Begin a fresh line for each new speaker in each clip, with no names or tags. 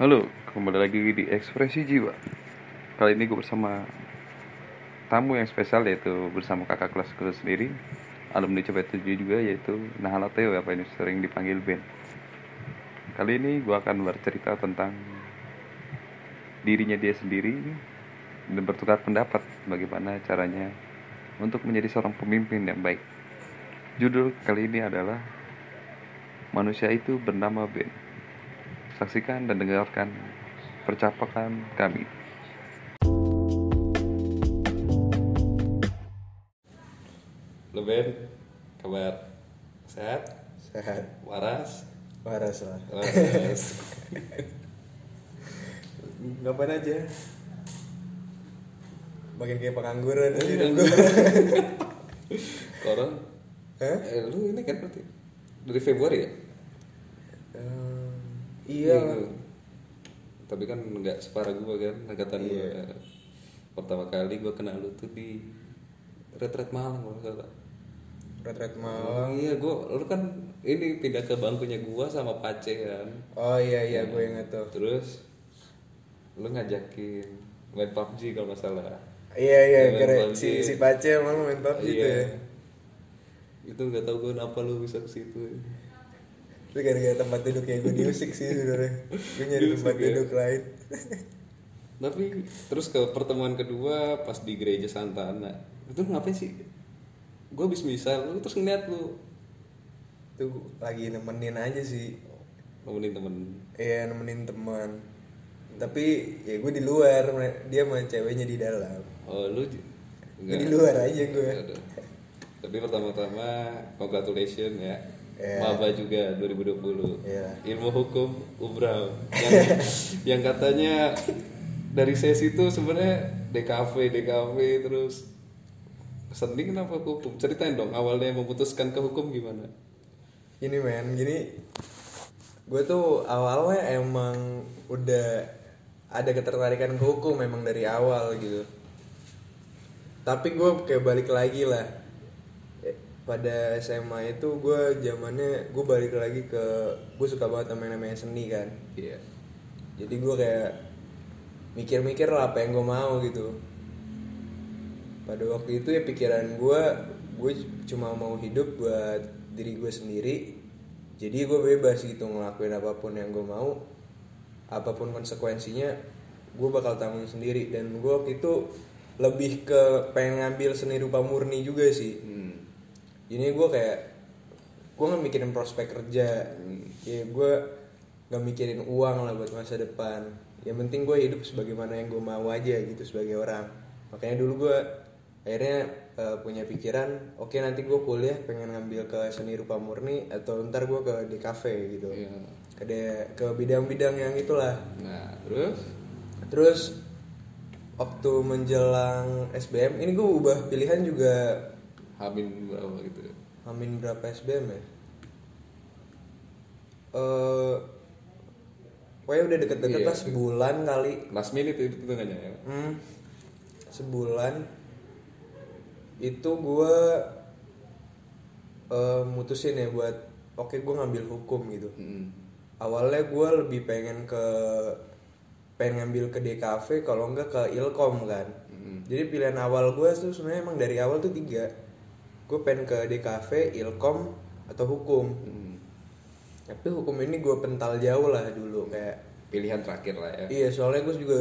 Halo, kembali lagi di Ekspresi Jiwa. Kali ini gue bersama tamu yang spesial yaitu bersama kakak kelas gue sendiri, alumni CP7 juga yaitu Nahala Teo apa ini sering dipanggil Ben. Kali ini gue akan bercerita tentang dirinya dia sendiri dan bertukar pendapat bagaimana caranya untuk menjadi seorang pemimpin yang baik. Judul kali ini adalah Manusia itu bernama Ben. Saksikan dan dengarkan percakapan kami. Lo Ben, kabar sehat?
Sehat,
Waras?
waras lah.
Waras.
Ngapain aja? Makin kayak pengangguran aja
Iya.
gue.
Koron?
Hah?
Eh, lu ini kan berarti dari Februari ya?
Iya.
Tapi kan nggak separah gue kan angkatan gue.
Iya.
Pertama kali gue kenal lu tuh di retret Malang kalau salah.
Retret
Oh
Malang.
iya, gua lu kan ini pindah ke bangkunya gua sama Pace kan.
Oh iya iya gue inget tuh.
Terus lu ngajakin main PUBG kalau nggak salah.
Iya iya keren si si Pace emang main PUBG tuh
Iya.
ya.
Itu nggak tahu gua kenapa lu bisa ke situ.
Itu gara-gara tempat duduk kayak gue di musik sih sebenarnya. Gue nyari
Di
tempat
ya?
duduk lain.
Tapi terus ke pertemuan kedua pas di gereja Santana. Itu ngapain sih? Gua habis misal lu terus ngeliat lu
Tuh lagi nemenin aja sih.
nemenin temen.
Iya nemenin teman. Tapi ya gue di luar, dia sama ceweknya di dalam.
Oh lu
Gue di luar aja gue.
Tapi pertama-tama congratulations ya.
Iya.
Maba juga 2020.
Iya.
Ilmu hukum Ubrau. Yang, yang katanya dari sesi itu sebenarnya DKV, DKV terus seni kenapa ke hukum? Ceritain dong awalnya memutuskan ke hukum gimana?
Gini men, gini gue tuh awalnya emang udah ada ketertarikan ke hukum memang dari awal gitu. Tapi gue kayak balik lagi lah. Pada SMA itu gue zamannya gue balik lagi ke gue suka banget sama yang namanya seni kan.
Iya.
Jadi gue kayak mikir-mikir lah apa yang gue mau gitu. Pada waktu itu ya pikiran gue, gue cuma mau hidup buat diri gue sendiri. Jadi gue bebas gitu ngelakuin apa pun yang gue mau, apa pun konsekuensinya, gue bakal tanggung sendiri. Dan gue waktu itu lebih ke pengen ngambil seni rupa murni juga sih.
Hmm.
Ini gue kayak gue nggak mikirin prospek kerja, ya gue nggak mikirin uang lah buat masa depan. Yang penting gue hidup sebagaimana yang gue mau aja gitu sebagai orang. Makanya dulu gue akhirnya eh, punya pikiran, oke nanti gue kuliah pengen ngambil ke seni rupa murni atau ntar gue ke DKV gitu.
Iya.
Ke de- ke bidang-bidang yang itulah.
Nah, terus
Terus waktu menjelang SBM ini gue ubah pilihan juga
Hamin berapa gitu.
Amin berapa SBM ya? Eh, pokoknya udah deket-deket
Iya,
lah sebulan kali.
Last minute itu tengahnya ya.
Hmm, sebulan itu gue eh, mutusin ya buat oke gue ngambil hukum gitu.
Hmm.
Awalnya gue lebih pengen ke pengen ngambil ke DKV kalau enggak ke Ilkom kan.
Hmm.
Jadi pilihan awal gue tuh sebenarnya emang dari awal tuh tiga. Gue pengen ke DKV, Ilkom atau hukum.
Hmm.
Tapi hukum ini gue pental jauh lah dulu kayak
Pilihan terakhir lah ya.
iya soalnya gue juga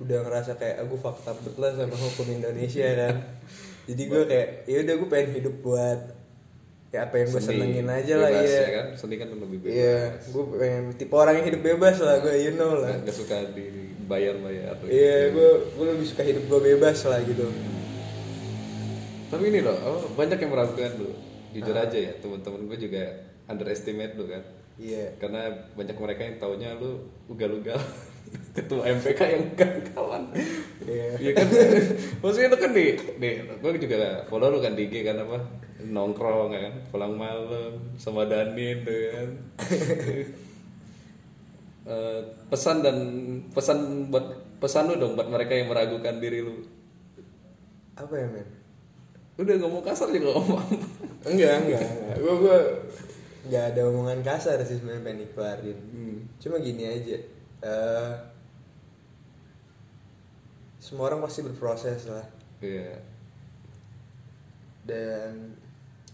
udah ngerasa kayak aku fakta bet lah sama hukum Indonesia kan. Jadi gue kayak ya udah gue pengen hidup buat ya apa yang gue senengin aja lah
bebas
ya.
kan seni kan lebih bebas
Iya, gue pengen tipe orang yang hidup bebas lah gue, you know lah.
nggak suka dibayar bayar
Iya, gue gue lebih suka hidup gue bebas lah gitu.
Tapi ini loh oh, banyak yang meragukan lu. Jujur aja ya teman-teman gue juga underestimate lu kan.
Iya.
karena banyak mereka yang taunya lu ugal-ugal. Ketua MPK yang ugal-ugalan
Iya.
Iya kan? Maksudnya lu kan di, di gue juga follow lu kan di IG kan apa? Nongkrong kan pulang malam sama Danin tuh kan. Eh, pesan dan pesan buat pesan lu dong buat mereka yang meragukan diri lu.
Apa ya men?
Udah ngomong kasar juga ngomong
Enggak, enggak. Gue gue nggak ada omongan kasar sih sebenarnya pengen dikeluarin.
Hmm.
Cuma gini aja. eh semua orang pasti berproses lah
iya
dan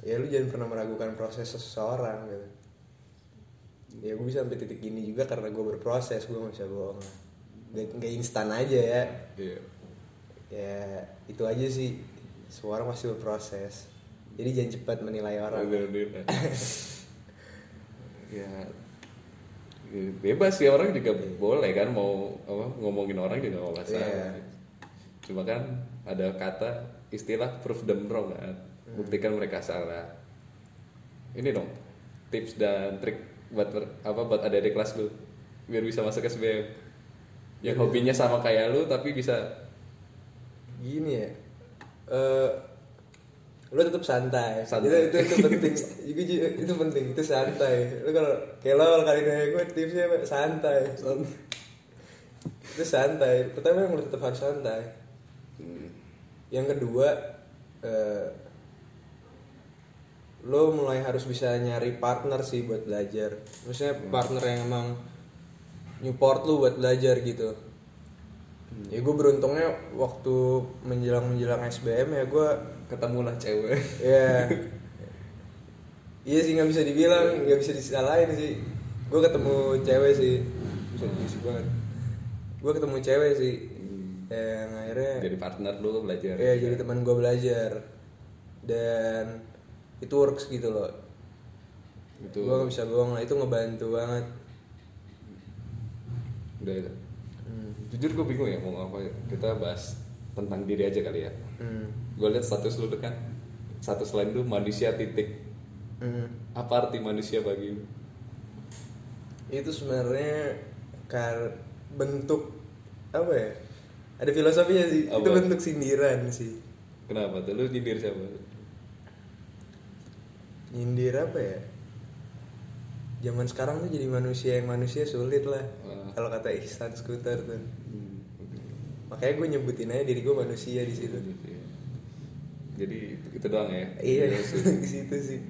ya lu jangan pernah meragukan proses seseorang gitu ya gue bisa sampai titik gini juga karena gue berproses gue nggak bisa bohong nggak nggak instan aja ya
iya
ya itu aja sih semua orang pasti berproses. Jadi jangan cepat menilai orang.
Ya ya, bebas sih orang juga boleh kan mau apa ngomongin orang juga nggak masalah.
Iya.
cuma kan ada kata istilah proof them wrong kan. Buktikan mereka salah. Ini dong tips dan trik buat apa buat ada di kelas lu. Biar bisa masuk SBM yang hobinya sama kayak lu tapi bisa
gini ya eh lo tetap santai,
Santai.
Itu, itu itu penting itu, ju- itu penting. Itu santai. Lo kalau kalau kali nanya gue tipsnya apa? santai. Itu santai. Pertama yang lo tetap harus santai.
Hmm,
yang kedua eh, lo mulai harus bisa nyari partner sih buat belajar. Maksudnya partner yang emang support lu buat belajar gitu ya gue beruntungnya waktu menjelang menjelang SBM ya gue
ketemulah cewek.
Ya iya sih nggak bisa dibilang nggak bisa disalahin sih. Gue ketemu cewek sih. Bisa diisi banget. Gue ketemu cewek sih. Yang akhirnya
jadi partner lu belajar.
Ya jadi teman gue belajar. Dan itu works gitu loh.
Itu
gue gak bisa bohong lah itu ngebantu banget.
Udah itu jujur gue bingung ya mau apa ya kita bahas tentang diri aja kali ya.
Hmm.
gue lihat status lu kan. Status lain lu manusia titik.
Hmm.
apa arti manusia bagi lu?
Itu sebenarnya kar bentuk apa ya? Ada filosofinya sih. Itu
Apa?
bentuk sindiran sih.
Kenapa tuh? Lu nyindir siapa?
Nyindir apa ya zaman sekarang tuh jadi manusia yang manusia sulit lah.
Ah.
kalau kata Ihsan Skuter tuh.
Hmm,
makanya gue nyebutin aja diri gue manusia di situ.
Iya. jadi itu, doang ya?
Iya
Terus,
di situ sih.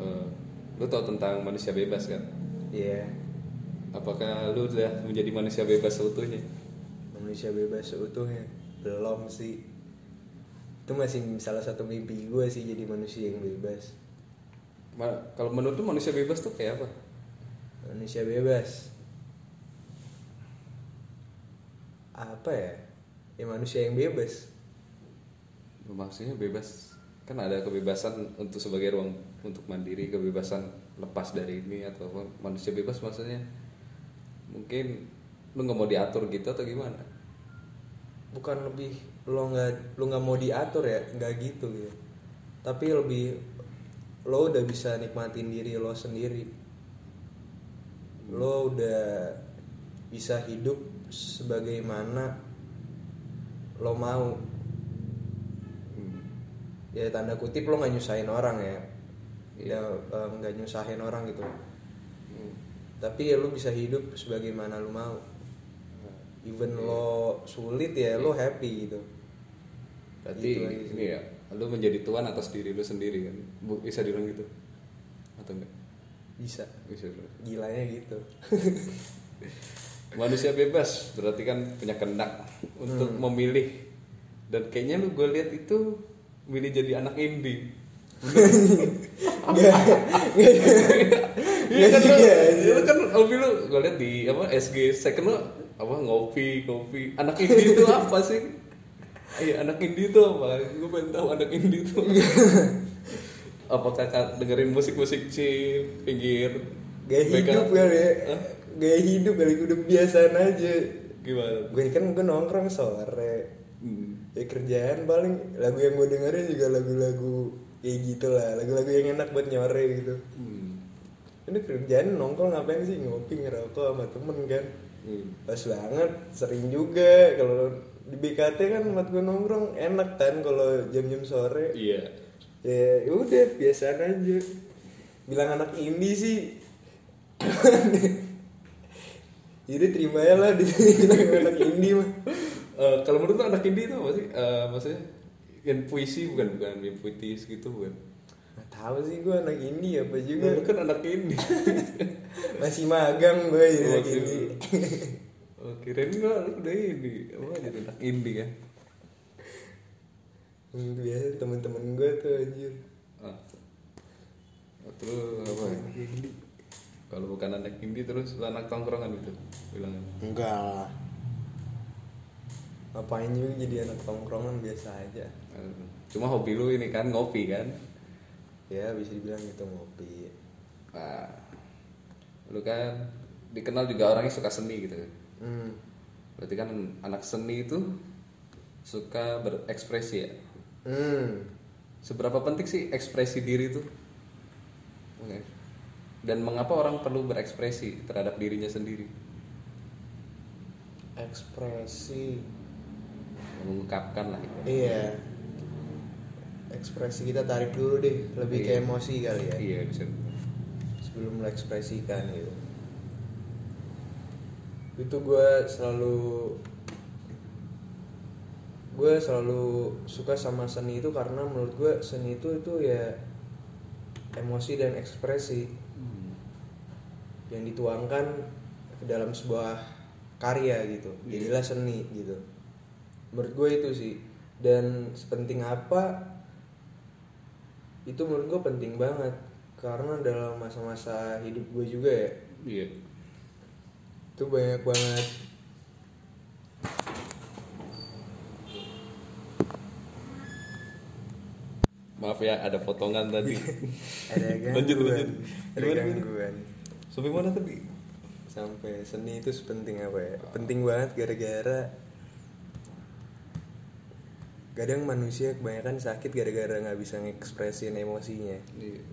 Eh, lu tau tentang manusia bebas kan?
Iya.
Apakah lu udah menjadi manusia bebas seutuhnya?
Manusia bebas seutuhnya? Belum sih. Itu masih salah satu mimpi gue sih jadi manusia yang bebas
kalau menurut lu manusia bebas tuh kayak apa?
Manusia bebas. Apa ya? Ya manusia yang bebas.
Maksudnya bebas. Kan ada kebebasan untuk sebagai ruang untuk mandiri kebebasan lepas dari ini atau apa. manusia bebas maksudnya. Mungkin lu nggak mau diatur gitu atau gimana?
Bukan lebih lo nggak lo nggak mau diatur ya? Nggak gitu gitu. Tapi lebih lo udah bisa nikmatin diri lo sendiri. Lo udah bisa hidup sebagaimana lo mau. Ya tanda kutip lo nggak nyusahin orang ya. Ya eh, nggak nyusahin orang gitu.
Hmm.
tapi ya lo bisa hidup sebagaimana lo mau. Even lo sulit ya lo happy gitu.
Berarti
Gitu
ini ya lu menjadi tuan atas diri lu sendiri kan? Bisa dibilang gitu? Atau enggak?
Bisa.
Bisa dibilang.
gilanya gitu.
Manusia bebas berarti kan punya kehendak untuk memilih. Dan kayaknya lu gue lihat itu milih jadi anak indie. Iya kan lu, lu kan hobi lu gue lihat di apa SG second lu apa ngopi kopi. Anak indie itu apa sih iya anak indie itu apa? Gue pengen tahu anak indie itu apakah Kak dengerin musik-musik si pinggir?
Gaya hidup kali ya. Gaya hidup kali udah kebiasaan aja.
Gimana?
Gue kan gue nongkrong sore.
Hmm.
ya kerjaan paling lagu yang gue dengerin juga lagu-lagu kayak gitu lah. Lagu-lagu yang enak buat nyore gitu.
Hmm.
ini kerjaan nongkrong ngapain sih? Ngopi ngerokok sama temen kan.
Hmm.
pas banget sering juga kalau di BKT kan tempat gue nongkrong enak kan kalau jam-jam sore.
Iya.
Ya udah biasa aja. Bilang anak indie sih. Jadi terima ya lah dibilang anak indie mah.
Eh, kalau menurut anak indie itu apa sih? Eh, maksudnya yang puisi bukan bukan puitis gitu bukan?
Nggak tahu sih gue anak indie apa juga.
Lu kan anak ini.
masih magang gue jadi anak
Masih-
indie
Oh, kirain gua lu udah ini. Apa jadi anak indie ya?
Hmm, biasa temen-temen gue tuh anjir
Ah. Terus apa? Kalau bukan anak indie terus lu anak tongkrongan gitu bilangnya.
enggak lah ngapain juga jadi anak tongkrongan biasa aja
Cuma hobi lu ini kan ngopi kan.
ya bisa dibilang gitu ngopi
Nah, lu kan dikenal juga orangnya suka seni gitu.
Hmm.
Berarti kan anak seni itu suka berekspresi ya.
Hmm.
Seberapa penting sih ekspresi diri itu? Dan mengapa orang perlu berekspresi terhadap dirinya sendiri?
ekspresi
Mengungkapkan lah.
iya ekspresi kita tarik dulu deh lebih ke
Iya.
emosi kali ya
Iya bisa.
sebelum lo ekspresikan gitu itu gue selalu gue selalu suka sama seni itu karena menurut gue seni itu itu ya emosi dan ekspresi yang dituangkan ke dalam sebuah karya gitu. Jadilah seni gitu. Menurut gue itu sih. Dan sepenting apa itu menurut gue penting banget. Karena dalam masa-masa hidup gue juga ya
Iya.
Itu banyak banget
Maaf ya ada potongan tadi.
ada
Lanjut,
gangguan
lanjut.
ada
Gimana, gimana?
gangguan
Sampai mana tadi?
sampai seni itu sepenting apa ya penting banget gara-gara kadang manusia kebanyakan sakit gara-gara nggak bisa ngekspresin emosinya
Iya.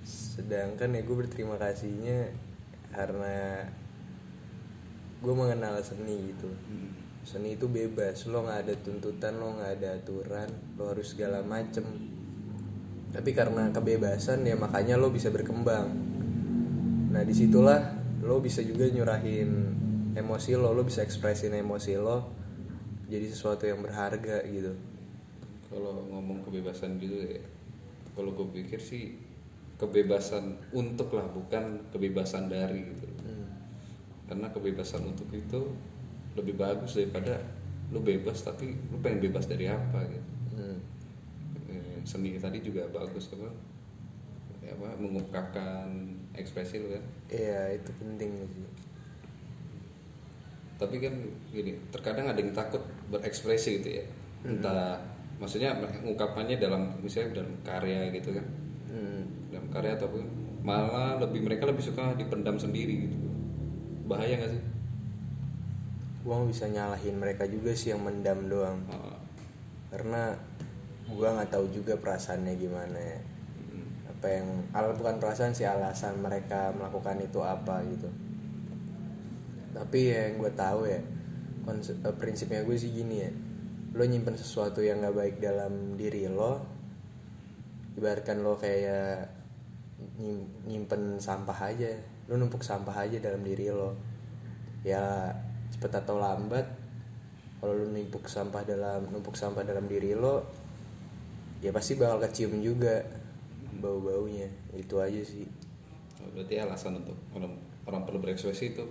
sedangkan ya gue berterima kasihnya karena gue mengenal seni gitu
Hmm.
seni itu bebas lo nggak ada tuntutan lo nggak ada aturan lo harus segala macem tapi karena kebebasan ya makanya lo bisa berkembang nah di situlah lo bisa juga nyurahin emosi lo lo bisa ekspresin emosi lo jadi sesuatu yang berharga gitu
Kalau ngomong kebebasan gitu ya, kalau gue pikir sih kebebasan untuk lah bukan kebebasan dari gitu.
Hmm.
Karena kebebasan untuk itu lebih bagus daripada lu bebas tapi lu pengen bebas dari apa gitu.
Hmm.
Eh, Seni tadi juga bagus apa? Ya, apa mengungkapkan ekspresi lu kan.
iya itu penting sih
Tapi kan gini, terkadang ada yang takut berekspresi gitu ya. Entah maksudnya mengungkapkannya dalam misalnya dalam karya gitu kan.
Hmm.
dalam karya ataupun malah lebih mereka lebih suka dipendam sendiri gitu bahaya nggak sih?
Gua nggak bisa nyalahin mereka juga sih yang mendam doang.
Ah,
karena gua nggak tahu juga perasaannya gimana. Ya
hmm,
apa yang al bukan perasaan sih alasan mereka melakukan itu apa gitu. Tapi ya yang gue tahu ya konsep eh, prinsipnya gue sih gini ya. Lo nyimpen sesuatu yang nggak baik dalam diri lo ibaratkan lo kayak nyim- nyimpen sampah aja. Lo numpuk sampah aja dalam diri lo. Ya cepet atau lambat kalau lo numpuk sampah dalam numpuk sampah dalam diri lo ya pasti bakal kecium juga bau baunya itu aja sih.
Oh, berarti alasan untuk orang orang perlu berekspresi itu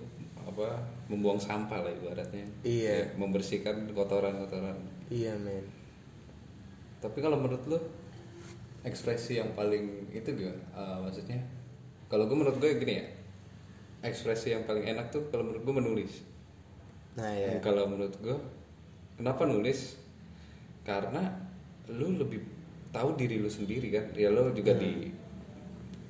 apa membuang sampah lah ibaratnya.
Iya.
Ya, membersihkan kotoran-kotoran.
Iya men.
Tapi kalau menurut lo ekspresi yang paling itu gimana? Eh, maksudnya kalau gue menurut gue gini ya ekspresi yang paling enak tuh kalau menurut gue menulis.
Nah ya
Kalau menurut gue, kenapa nulis? Karena lu lebih tahu diri lu sendiri kan. Ya lu juga di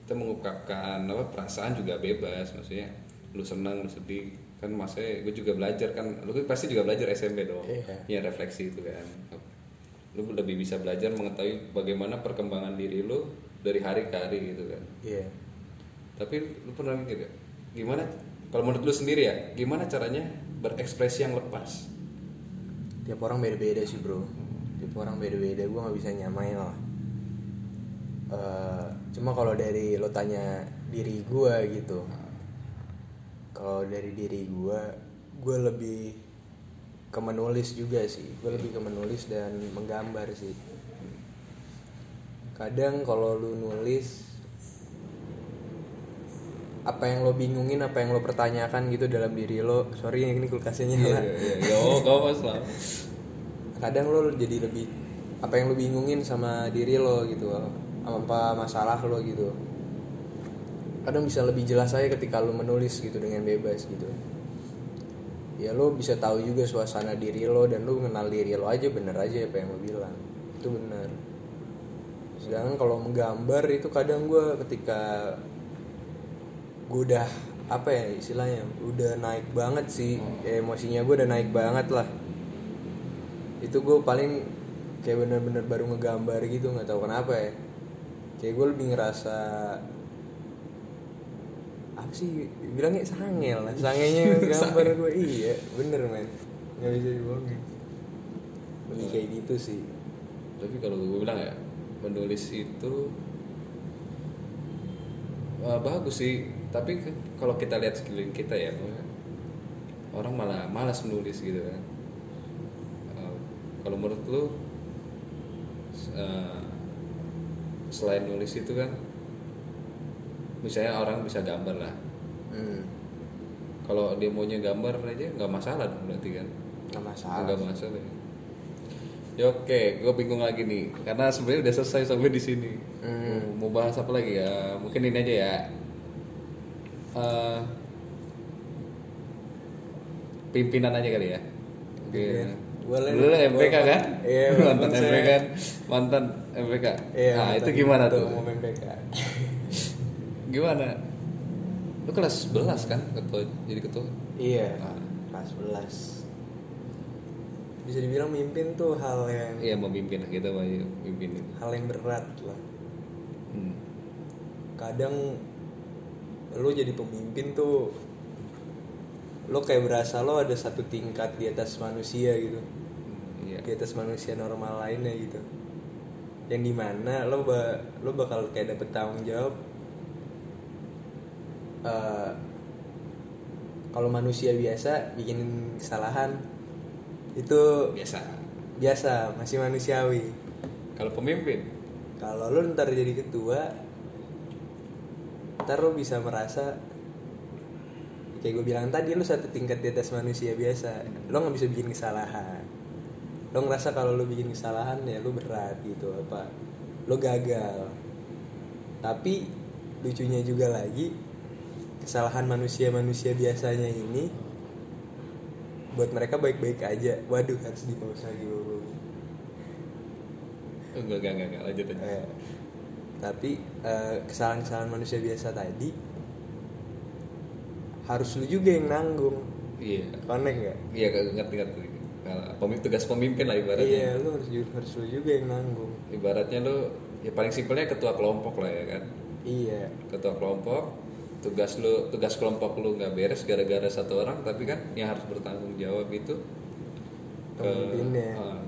kita mengungkapkan apa perasaan juga bebas, maksudnya lu senang, lu sedih. Kan maksudnya gue juga belajar kan lu pasti juga belajar SMP dong.
Iya.
ya refleksi itu kan lu lebih bisa belajar mengetahui bagaimana perkembangan diri lu dari hari ke hari gitu kan.
Iya.
Tapi lu pernah mikir gak? Gimana kalau menurut lu sendiri ya, gimana caranya berekspresi yang lepas?
tiap orang beda beda sih bro. Tiap orang beda beda gue nggak bisa nyamain lah. Eh, cuma kalau dari lo tanya diri gue gitu. Kalau dari diri gue gue lebih ke menulis juga sih. Gue lebih ke menulis dan menggambar sih. Kadang kalau lu nulis apa yang lo bingungin apa yang lo pertanyakan gitu dalam diri lo. Sorry ini kulkasnya nyala.
Iya iya oh gak masalah
kadang lo jadi lebih apa yang lo bingungin sama diri lo gitu sama apa masalah lo gitu. Kadang bisa lebih jelas aja ketika lo menulis gitu dengan bebas gitu ya lo bisa tahu juga suasana diri lo dan lo mengenal diri lo aja bener aja apa yang lo bilang. Itu bener. Sedangkan kalau menggambar itu kadang gue ketika gue udah apa ya istilahnya udah naik banget sih. Ya, emosinya gue udah naik banget lah. Itu gue paling kayak bener-bener baru ngegambar gitu nggak tahu kenapa ya. Kayak gue lebih ngerasa apa sih bilangnya sangel lah. Sangenya gambar gue iya bener men. Nggak bisa dibohongin. Lebih kayak gitu sih.
Tapi kalau gue bilang ya menulis itu wah, bagus sih. Tapi kalau kita lihat sekeliling kita ya orang malah malas menulis gitu kan. Eh, kalau menurut lu eh, selain nulis itu kan misalnya orang bisa gambar lah
hmm,
kalau dia maunya gambar aja nggak masalah dong berarti kan
nggak masalah
Enggak masalah ya. Ya oke, gue bingung lagi nih, karena sebenarnya udah selesai sampai di sini.
Hmm.
Mau, mau bahas apa lagi ya? Mungkin ini aja ya. Eh, pimpinan aja kali ya. Oke.
Iya. Boleh.
Lu MPK kan?
Iya,
mantan MPK kan? Mantan MPK.
Iya,
nah, itu gimana tuh?
umum MPK.
Gimana? Lu kelas 11 kan ketua jadi ketua?
iya
Ah.
kelas 11 bisa dibilang mimpin tuh hal yang
Iya, memimpin kita mau mimpin.
hal yang berat lah
Hmm.
kadang lo jadi pemimpin tuh lo kayak berasa lo ada satu tingkat di atas manusia gitu
Iya.
di atas manusia normal lainnya gitu yang di mana lo ba lo bakal kayak dapet tanggung jawab Eh, kalau manusia biasa bikin kesalahan itu
Biasa.
biasa masih manusiawi.
Kalau pemimpin,
kalau lo ntar jadi ketua ntar lo bisa merasa kayak gue bilang tadi lo satu tingkat di atas manusia biasa. Lo nggak bisa bikin kesalahan. Lo ngerasa kalau lo bikin kesalahan ya lo berat gitu apa lo gagal. Tapi lucunya juga lagi kesalahan manusia-manusia biasanya ini buat mereka baik-baik aja waduh harus di pause lagi Bobo.
enggak enggak enggak, enggak. lanjut aja.
Eh, tapi eh, kesalahan-kesalahan manusia biasa tadi harus lu juga yang nanggung
Iya,
connect gak?
iya ngerti ngerti. Kalau pemimpin tugas pemimpin lah ibaratnya.
Iya, lu harus harus lu juga yang nanggung.
Ibaratnya lu ya paling simpelnya ketua kelompok lah ya kan.
Iya,
Ketua kelompok, tugas lu tugas kelompok lu nggak beres gara-gara satu orang, tapi kan yang harus bertanggung jawab itu
Pemimpinnya.
Ah.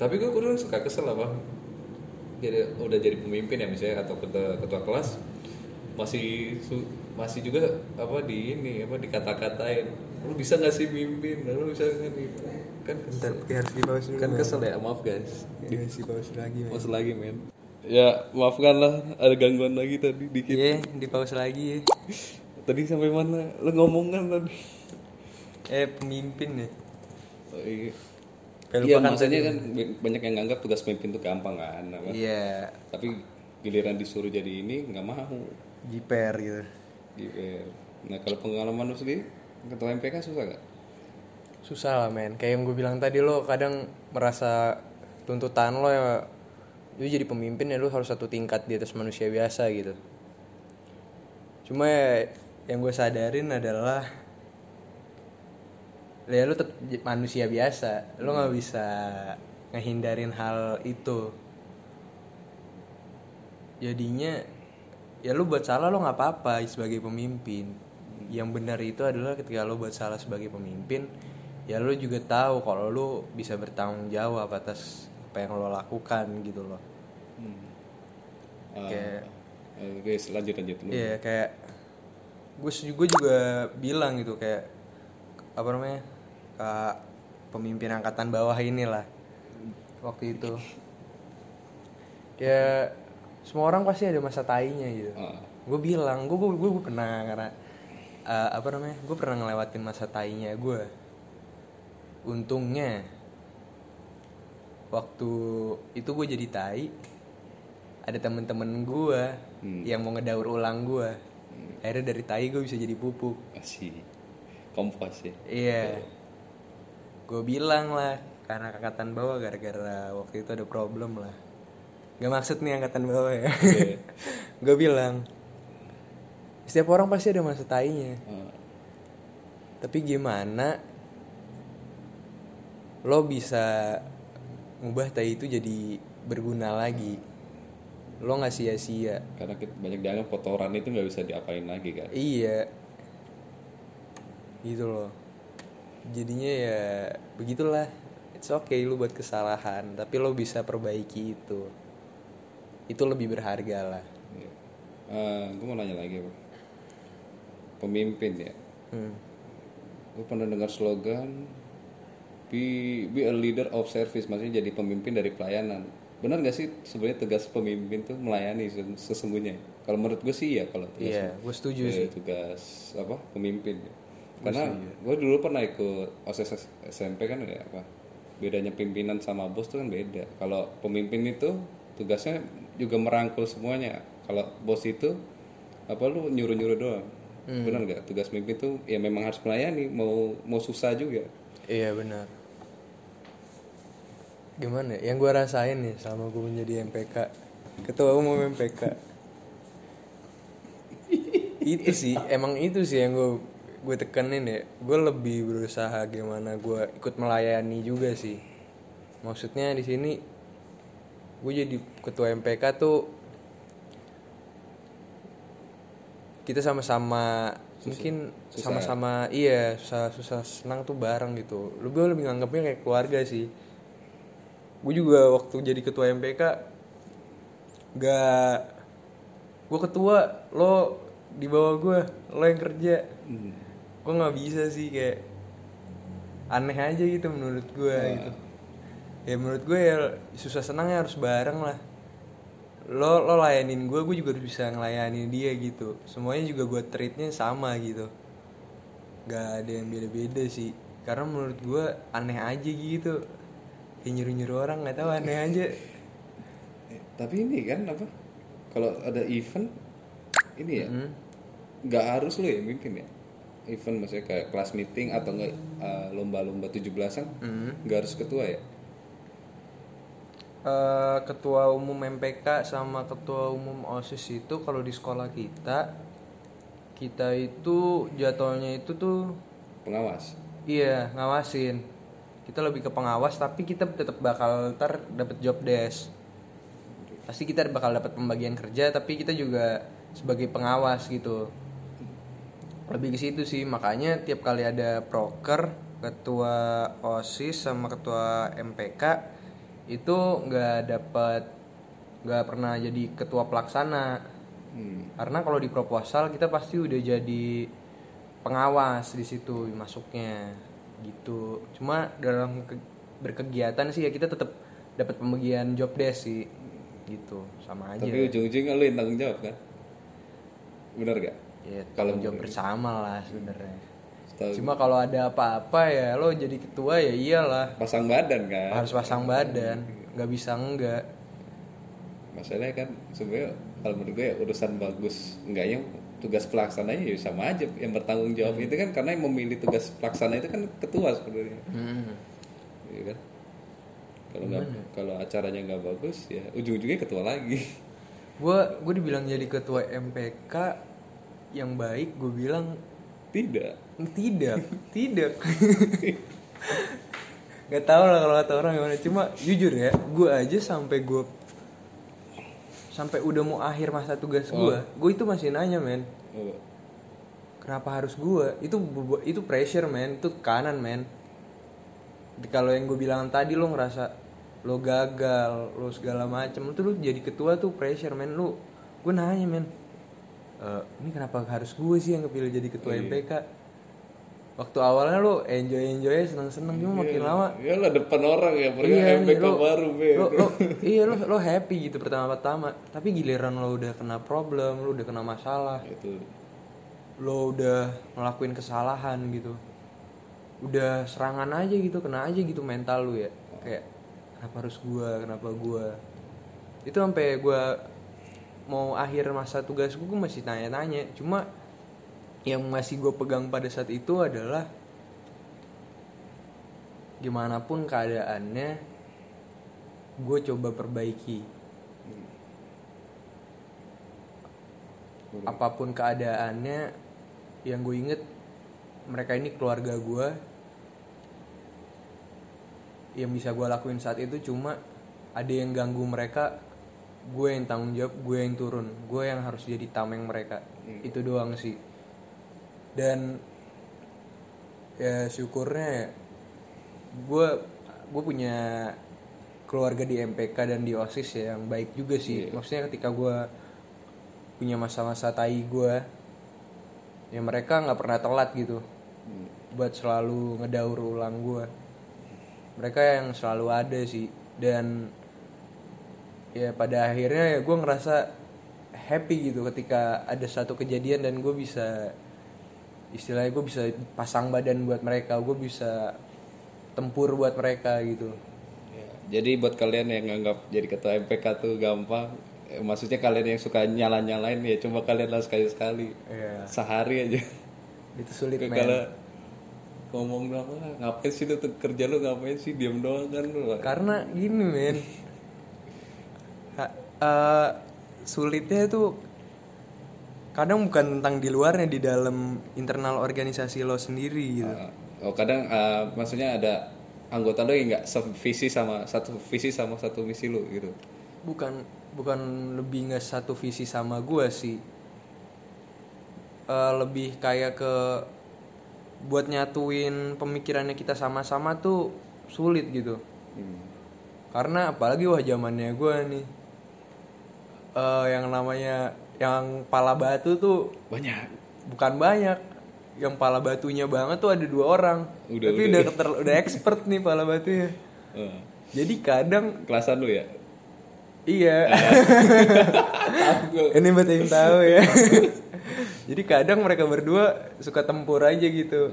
tapi gue kurang suka kesel apa jadi udah jadi pemimpin ya misalnya atau ketua, ketua kelas masih su- masih juga apa di ini apa dikata-katain lu bisa nggak sih mimpin lu bisa nggak nih kan
bentar,
kesel,
kayak harus dulu.
kan kesel ya maaf guys
Kayak harus lagi, men.
lagi men ya maafkan lah ada gangguan lagi tadi dikit
Iya, di pause lagi ya.
tadi sampai mana lu ngomong kan tadi
Eh, pemimpin ya.
oh, iya Iya maksudnya kan banyak yang nganggap tugas pemimpin itu gampang kan?
Iya,
tapi giliran disuruh jadi ini nggak mau
jiper gitu.
gitu nah kalau pengalaman lu sendiri ketua MPK susah gak?
Susah lah, men. Kayak yang gue bilang tadi lo kadang merasa tuntutan lo ya lu jadi pemimpin ya lu harus satu tingkat di atas manusia biasa gitu. Cuma ya, yang gue sadarin adalah ya lu tetap manusia biasa, lu nggak bisa ngehindarin hal itu. Jadinya ya lu buat salah lo nggak apa-apa sebagai pemimpin. Yang benar itu adalah ketika lo buat salah sebagai pemimpin, ya lo juga tahu kalau lo bisa bertanggung jawab atas apa yang lo lakukan gitu loh.
Uh,
Kayak-
uh, guys lanjut lanjut
Iya kayak gue gue juga bilang gitu kayak apa namanya ke pemimpin angkatan bawah inilah waktu itu. Ya semua orang pasti ada masa tainya gitu.
Ah.
gue bilang gue gue gue pernah karena eh, apa namanya gue pernah ngelewatin masa tainya gue untungnya waktu itu gue jadi tai ada temen-temen gue
Hmm.
yang mau ngedaur ulang gue akhirnya dari tai gue bisa jadi pupuk
Asih. Kompos ya.
iya gue bilang lah karena angkatan bawah gara-gara waktu itu ada problem lah Gak maksud nih angkatan bawah ya
Iya.
gue bilang setiap orang pasti ada masa tainya
Ah.
tapi gimana lo bisa ngubah tai itu jadi berguna lagi lo nggak sia-sia
Karena kita banyak dianggap kotoran itu nggak bisa diapain lagi kan.
iya gitu loh jadinya ya begitulah it's okay lu buat kesalahan tapi lo bisa perbaiki itu itu lebih berharga lah
gue Eh, mau nanya lagi, Bang. Pemimpin ya.
hmm.
Gue pernah dengar slogan be be a leader of service, maksudnya jadi pemimpin dari pelayanan. Benar gak sih sebenarnya tugas pemimpin tuh melayani ses- sesungguhnya? Kalau menurut gue sih iya kalau tugas
iya gue setuju
eh,
sih
tugas apa pemimpin. Karena gue dulu pernah ikut OSIS SMP kan ya apa bedanya pimpinan sama bos tuh kan beda. Kalau pemimpin itu tugasnya juga merangkul semuanya. Kalau bos itu apa lu nyuruh-nyuruh doang. Benar nggak? Tugas pemimpin tuh ya memang harus melayani, mau mau susah juga.
Iya benar. Gimana? ya? Yang gue rasain nih selama gue menjadi MPK, ketua umum MPK. itu sih, emang itu sih yang gue gue tekenin ya. Gue lebih berusaha gimana gue ikut melayani juga sih. Maksudnya di sini gue jadi ketua MPK tuh kita sama-sama mungkin sama-sama iya susah susah senang tuh bareng gitu lu gue lebih nganggapnya kayak keluarga sih gue juga waktu jadi ketua MPK gak gue ketua lo di bawah gue lo yang kerja. Gue nggak bisa sih kayak aneh aja gitu menurut gue gitu. Ya menurut gue ya susah senangnya harus bareng lah. Lo lo layanin gue gue juga harus bisa ngelayanin dia gitu. Semuanya juga gue treatnya sama gitu. Gak ada yang beda-beda sih. Karena menurut gue aneh aja gitu kayak nyuruh-nyuruh orang nggak tahu aneh aja
tapi ini kan apa? Kalau ada event ini ya nggak harus lo yang mimpin ya. Event maksudnya kayak kelas meeting atau enggak eh, lomba-lomba 17-an nggak harus ketua ya.
Eh, ketua umum MPK sama ketua umum OSIS itu kalau di sekolah kita kita itu jatuhnya itu tuh
Pengawas.
iya ngawasin kita lebih ke pengawas tapi kita tetap bakal ntar dapat job desk. Pasti kita bakal dapat pembagian kerja tapi kita juga sebagai pengawas gitu. Lebih ke situ sih makanya tiap kali ada proker ketua osis sama ketua MPK itu nggak dapat nggak pernah jadi ketua pelaksana.
Hmm.
karena kalau di proposal kita pasti udah jadi pengawas di situ masuknya gitu. Cuma dalam ke- berkegiatan sih ya kita tetap dapat pembagian job desk sih gitu. Sama aja.
Tapi ujung-ujungnya lo yang tanggung jawab kan? Bener gak?
ya
kalau
jawab bersama lah sebenarnya. Cuma kalau ada apa-apa ya lo jadi ketua ya iyalah.
Pasang badan kan?
harus pasang badan. Nggak bisa enggak
Masalahnya kan sebenarnya kalau menurut gue ya urusan bagus enggaknya tugas pelaksananya ya sama aja yang bertanggung jawab itu kan karena yang memilih tugas pelaksana itu kan ketua sebenarnya.
Hmm.
Iya kan? Kalau nggak kalau acaranya nggak bagus ya ujung-ujungnya ketua lagi.
Gue gue dibilang jadi ketua MPK yang baik gue bilang
tidak.
Tidak tidak. Nggak tahu lah kalau kata orang gimana. Cuma jujur ya gue aja sampai gue sampai udah mau akhir masa tugas gue gue itu masih nanya men.
Oh,
kenapa harus gue itu itu pressure men. Itu kanan men. Kalau yang gue bilang tadi lo ngerasa lo gagal lo segala macem itu lo jadi ketua tuh pressure men. Lu gue nanya men "Eh, ini kenapa harus gue sih yang kepilih jadi ketua MPK waktu awalnya lu enjoy enjoy seneng seneng cuma makin lama
ya lah depan orang ya pergi
iya
MPK
lo,
baru be.
lo, lo, iya lo lo happy gitu pertama pertama tapi giliran lo udah kena problem lo udah kena masalah
itu.
lo udah ngelakuin kesalahan gitu. Udah serangan aja gitu kena aja gitu mental lu ya. Kayak kenapa harus gua kenapa gua? Itu sampai gua mau akhir masa tugas gua, gua masih tanya-tanya. Cuma yang masih gue pegang pada saat itu adalah gimana pun keadaannya gue coba perbaiki. Apa pun keadaannya yang gue inget mereka ini keluarga gue yang bisa gue lakuin saat itu cuma ada yang ganggu mereka gue yang tanggung jawab gue yang turun gue yang harus jadi tameng mereka. Itu doang sih dan ya syukurnya gue gue punya keluarga di MPK dan di OSIS ya yang baik juga sih. Maksudnya ketika gue punya masa-masa tai gue ya mereka nggak pernah telat gitu buat selalu ngedaur ulang gue mereka yang selalu ada sih. Dan ya pada akhirnya ya gue ngerasa happy gitu ketika ada satu kejadian dan gue bisa istilahnya gue bisa pasang badan buat mereka gue bisa tempur buat mereka gitu.
Ya, jadi buat kalian yang nganggap jadi ketua MPK tuh gampang eh, maksudnya kalian yang suka nyala nyalain ya coba kalian lah sekali sekali
Iya.
sehari aja.
Itu sulit men.
kalau ngomong apa ngapain sih lu tuh kerja lu ngapain sih? Diam doang kan lu.
Karena gini men. Eh, sulitnya itu kadang bukan tentang di luarnya di dalam internal organisasi lo sendiri gitu.
Oh kadang eh, maksudnya ada anggota lu yang nggak sevisi sama satu visi sama satu misi lu gitu.
Bukan bukan lebih nggak satu visi sama gue sih. Eh, lebih kayak ke buat nyatuin pemikirannya kita sama-sama tuh sulit gitu. Karena apalagi wah zamannya gue nih eh, yang namanya yang pala batu tuh
banyak.
bukan banyak. Yang pala batunya banget tuh ada dua orang.
Udah,
tapi udah. keter- udah expert nih pala batunya.
Eh,
jadi kadang
kelasan lu ya?
Iya. Ini buat yang tahu ya. Jadi kadang mereka berdua suka tempur aja gitu.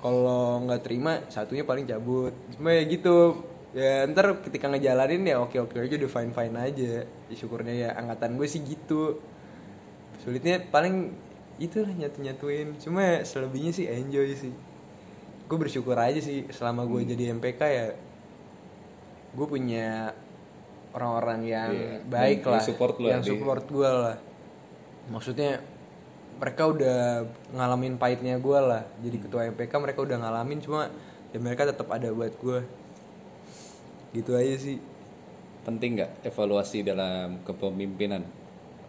Kalau nggak terima satunya paling cabut. Cuma ya gitu. Ya ntar ketika ngejalanin ya oke oke aja udah fine fine aja. Ya, syukurnya ya angkatan gue sih gitu sulitnya paling itulah nyatu nyatuin cuma ya selebihnya sih enjoy sih. Gue bersyukur aja sih selama gue jadi MPK ya gue punya orang-orang yang
Iya,
baik
yang
lah
support lu
yang support gue lah. Maksudnya mereka udah ngalamin pahitnya gue lah. Jadi ketua MPK mereka udah ngalamin cuma ya mereka tetap ada buat gue gitu aja sih.
Penting nggak evaluasi dalam kepemimpinan?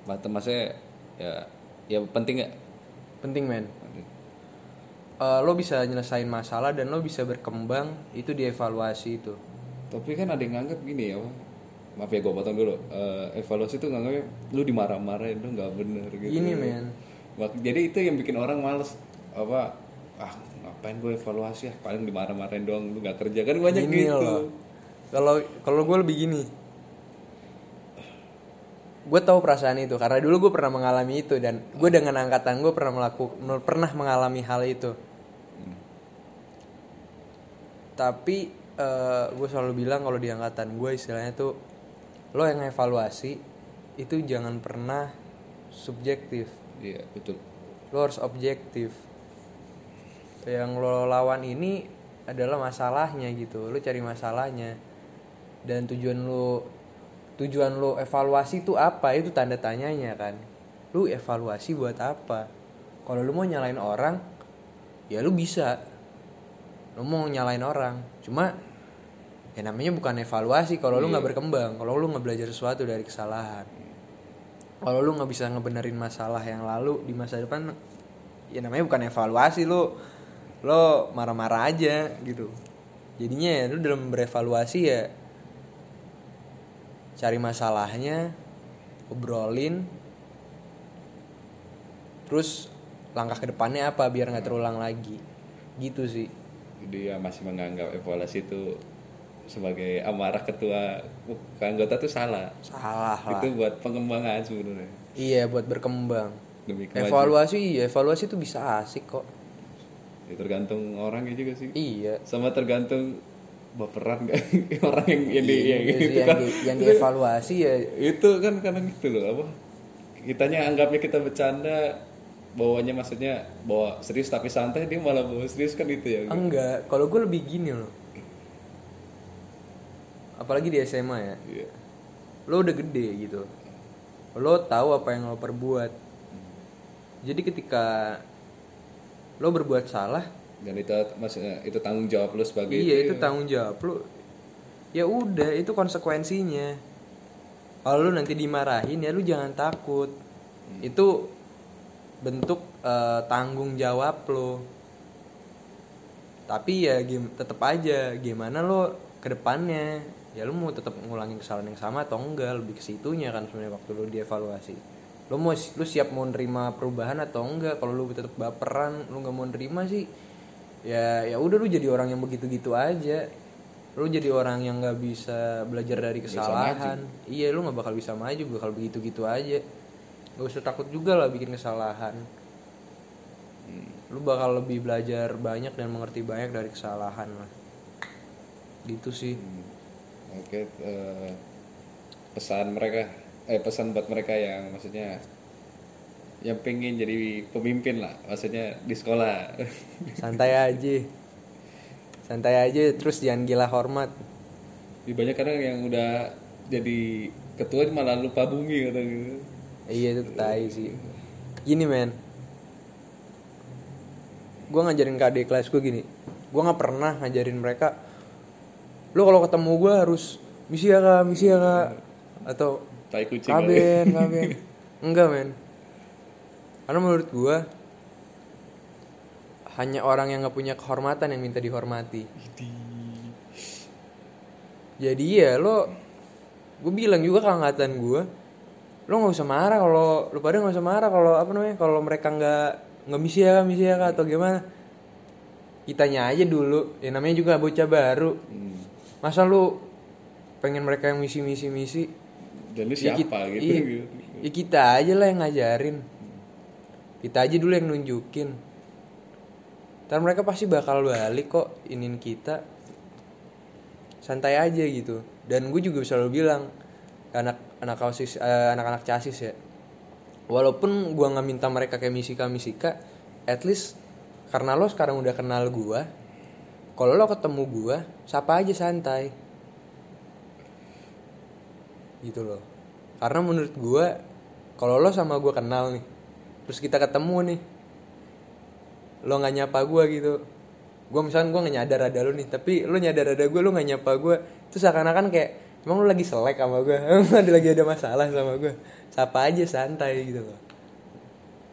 Maksudnya ya ya penting nggak?
Penting men. Eh, lo bisa nyelesain masalah dan lo bisa berkembang itu dievaluasi itu.
Tapi kan ada yang nganggap gini ya maaf ya gue potong dulu. Eh, evaluasi tuh nganggapnya lu dimarah-marahin lu nggak bener gitu.
Gini, men.
Jadi itu yang bikin orang males. Apa ah ngapain gue evaluasi ah? Paling dimarah-marahin doang lu nggak kerja. Kan banyak
Gini
gitu.
Kalau kalau gue lebih gini. Gue tahu perasaan itu karena dulu gue pernah mengalami itu dan gue dengan angkatan gue pernah melakukan pernah mengalami hal itu. Tapi gue selalu bilang kalau di angkatan gue istilahnya tuh lo yang evaluasi itu jangan pernah subjektif.
iya betul
Lo harus objektif. Yang lo lawan ini adalah masalahnya gitu. Lo cari masalahnya. Dan tujuan lo tujuan lo evaluasi itu apa? Itu tanda tanyanya kan. Lu evaluasi buat apa? Kalau lu mau nyalain orang, ya lu bisa. Lu mau nyalain orang. Cuma ya namanya bukan evaluasi kalau lu nggak berkembang, kalau lu nggak belajar sesuatu dari kesalahan kalau lu nggak bisa ngebenerin masalah yang lalu di masa depan ya namanya bukan evaluasi lu lo marah-marah aja gitu jadinya ya lu dalam berevaluasi ya cari masalahnya obrolin terus langkah ke depannya apa biar nggak terulang lagi gitu sih
Jadi ya masih menganggap evaluasi itu sebagai amarah ketua ke anggota tuh salah.
salah lah
Itu buat pengembangan sebenarnya.
iya buat berkembang
Demi kemajuan.
evaluasi iya evaluasi itu bisa asik kok
Ya, tergantung orangnya juga sih.
iya
Sama tergantung baperan kan orang yang yang, di, yang,
Iya
itu
sih, yang,
kan.
di, yang dievaluasi ya.
Itu kan kadang gitu loh apa? Kitanya anggapnya kita bercanda bawanya maksudnya bawa serius tapi santai dia malah bawa serius kan itu ya?
Enggak kalau gue lebih gini loh. Apalagi di SMA ya.
Iya.
lo udah gede gitu. Lo tahu apa yang lo perbuat. Jadi ketika lo berbuat salah
dan itu maksudnya itu tanggung jawab lu sebagai
iya itu tanggung jawab lo ya udah itu konsekuensinya. Kalau lo nanti dimarahin ya lu jangan takut. Itu bentuk eh, tanggung jawab lo tapi ya gim tetap aja gimana lo ke depannya? Ya lo mau tetap ngulangin kesalahan yang sama atau enggak? Lebih ke situnya kan sebenarnya waktu lo dievaluasi. Lo mau lu siap mau nerima perubahan atau enggak? Kalau lo tetap baperan lo nggak mau nerima sih ya ya udah lu jadi orang yang begitu gitu aja. Lu jadi orang yang nggak bisa belajar dari kesalahan. iya lu nggak bakal bisa maju bakal begitu gitu aja. Gak usah takut juga lah bikin kesalahan. Lu bakal lebih belajar banyak dan mengerti banyak dari kesalahan lah. Gitu sih.
Hmm. oke eh, pesan mereka eh pesan buat mereka yang maksudnya yang pengen jadi pemimpin lah maksudnya di sekolah.
Santai aja. Santai aja terus jangan gila hormat.
Di banyak kadang yang udah jadi ketua malah lupa bumi gitu
iya itu tai sih. Gini men. Gue ngajarin ke adik kelas gue gini. Gue nggak pernah ngajarin mereka lu kalau ketemu gue harus misi ya kak misi ya kak. Atau
tai kucing
kaben kaben enggak men karena menurut gue hanya orang yang nggak punya kehormatan yang minta dihormati jadi ya lo gue bilang juga ke angkatan gue lo nggak usah marah kalau lo pada nggak usah marah kalau apa namanya kalau mereka nggak nggak misi ya misi ya atau gimana kitanya aja dulu ya namanya juga bocah baru
Hmm.
masa lu pengen mereka yang misi misi misi
dan lu
Ya
siapa
kita-
gitu,
iya.
gitu.
ya kita aja lah yang ngajarin kita aja dulu yang nunjukin. Ntar mereka pasti bakal balik kok inin kita. Santai aja gitu. Dan gue juga selalu bilang anak anak kausis eh, anak-anak casis ya. Walaupun gua nggak minta mereka kayak misika misika at least karena lo sekarang udah kenal gua kalau lo ketemu gua sapa aja santai. Gitu loh. Karena menurut gua kalau lo sama gua kenal nih terus kita ketemu nih. Lo nggak nyapa gua gitu. Gua misalnya gua nggak nyadar ada lo nih tapi lo nyadar ada gua lo nggak nyapa gua. Terus seakan-akan kayak emang lo lagi selek sama gua? Emang ada lagi ada masalah sama gua? Sapa aja santai gitu loh.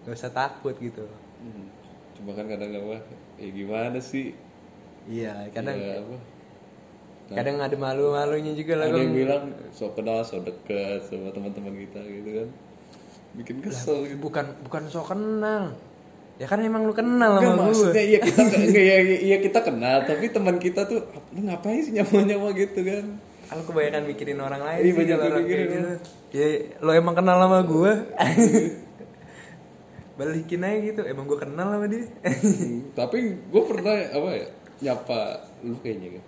Gak usah takut gitu loh.
Hmm. cuma kan kadang apa ya gimana sih?
Iya kadang
Ya, apa?
kadang ada malu-malunya juga lah
ada yang bilang so kenal so deket sama teman-teman kita gitu kan bikin kesel gitu.
bukan bukan so kenal. Ya kan emang lu kenal
Enggak,
sama gue
maksudnya iya kita enggak ya iya kita kenal tapi teman kita tuh lu ngapain sih nyawa-nyawa gitu kan?
Kalau kebanyakan mikirin orang lain
Iya,
sih
banyak
orang
mikirin
gitu. ya lo emang kenal sama gue balikin aja gitu emang gue kenal sama dia.
Tapi gue pernah apa ya nyapa lu kayaknya kan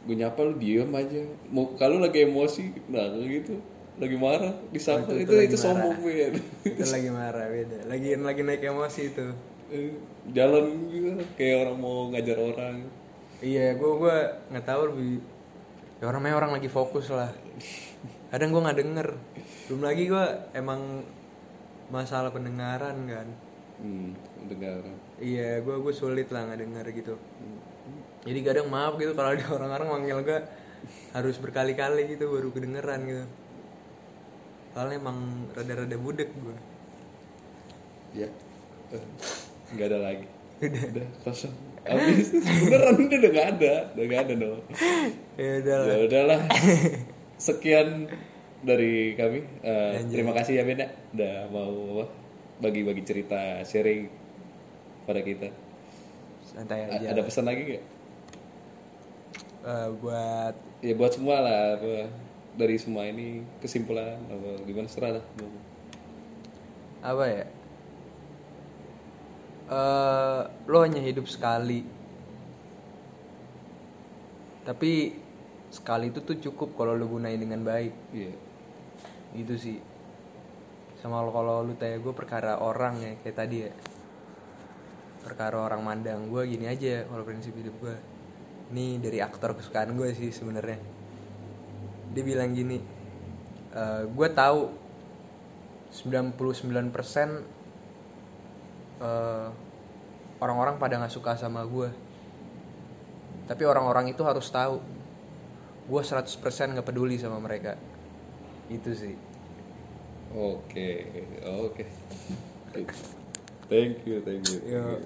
gue nyapa lu diem aja. Mau kalau lagi emosi nah gitu lagi marah disapa itu
itu
itu,
lagi
sombong ya
itu lagi marah beda lagi lagi naik emosi itu.
Eh, jalan gitu kayak orang mau ngajar orang.
Iya gue gue nggak tahu lebih ya orang orang lagi fokus lah. Kadang gue nggak denger. Belum lagi gue emang masalah pendengaran kan.
Hmm, dengar
Iya, gue gue sulit lah nggak denger gitu. Jadi kadang maaf gitu kalau ada orang-orang manggil gue harus berkali-kali gitu baru kedengeran gitu. Soalnya emang rada-rada budek gue.
ya. Nggak ada lagi. Udah. Udah kosong. Habis. Beneran udah udah nggak ada. Udah nggak ada dong.
Ya udah lah.
ya udahlah. Sekian dari kami. Eh, terima kasih ya Ben ya udah mau apa, bagi-bagi cerita sharing pada kita.
Santai
A-
aja.
ada pesan lagi gak?
Eh, buat
Ya buat semua lah dari semua ini kesimpulan apa gimana? Serah lah.
apa ya? Eh lo hanya hidup sekali. Tapi sekali itu tuh cukup kalau lo gunain dengan baik.
Iya.
itu sih. Sama lo kalau lu tanya gue perkara orang ya kayak tadi ya. Perkara orang mandang gue gini aja kalau prinsip hidup gue. Ini dari aktor kesukaan gue sih sebenarnya dia bilang gini "Eh, gue tahu 99% eh, orang-orang pada nggak suka sama gue tapi orang-orang itu harus tahu gue 100% nggak peduli sama mereka itu sih
Oke, oke. Thank you, thank you.
Yo.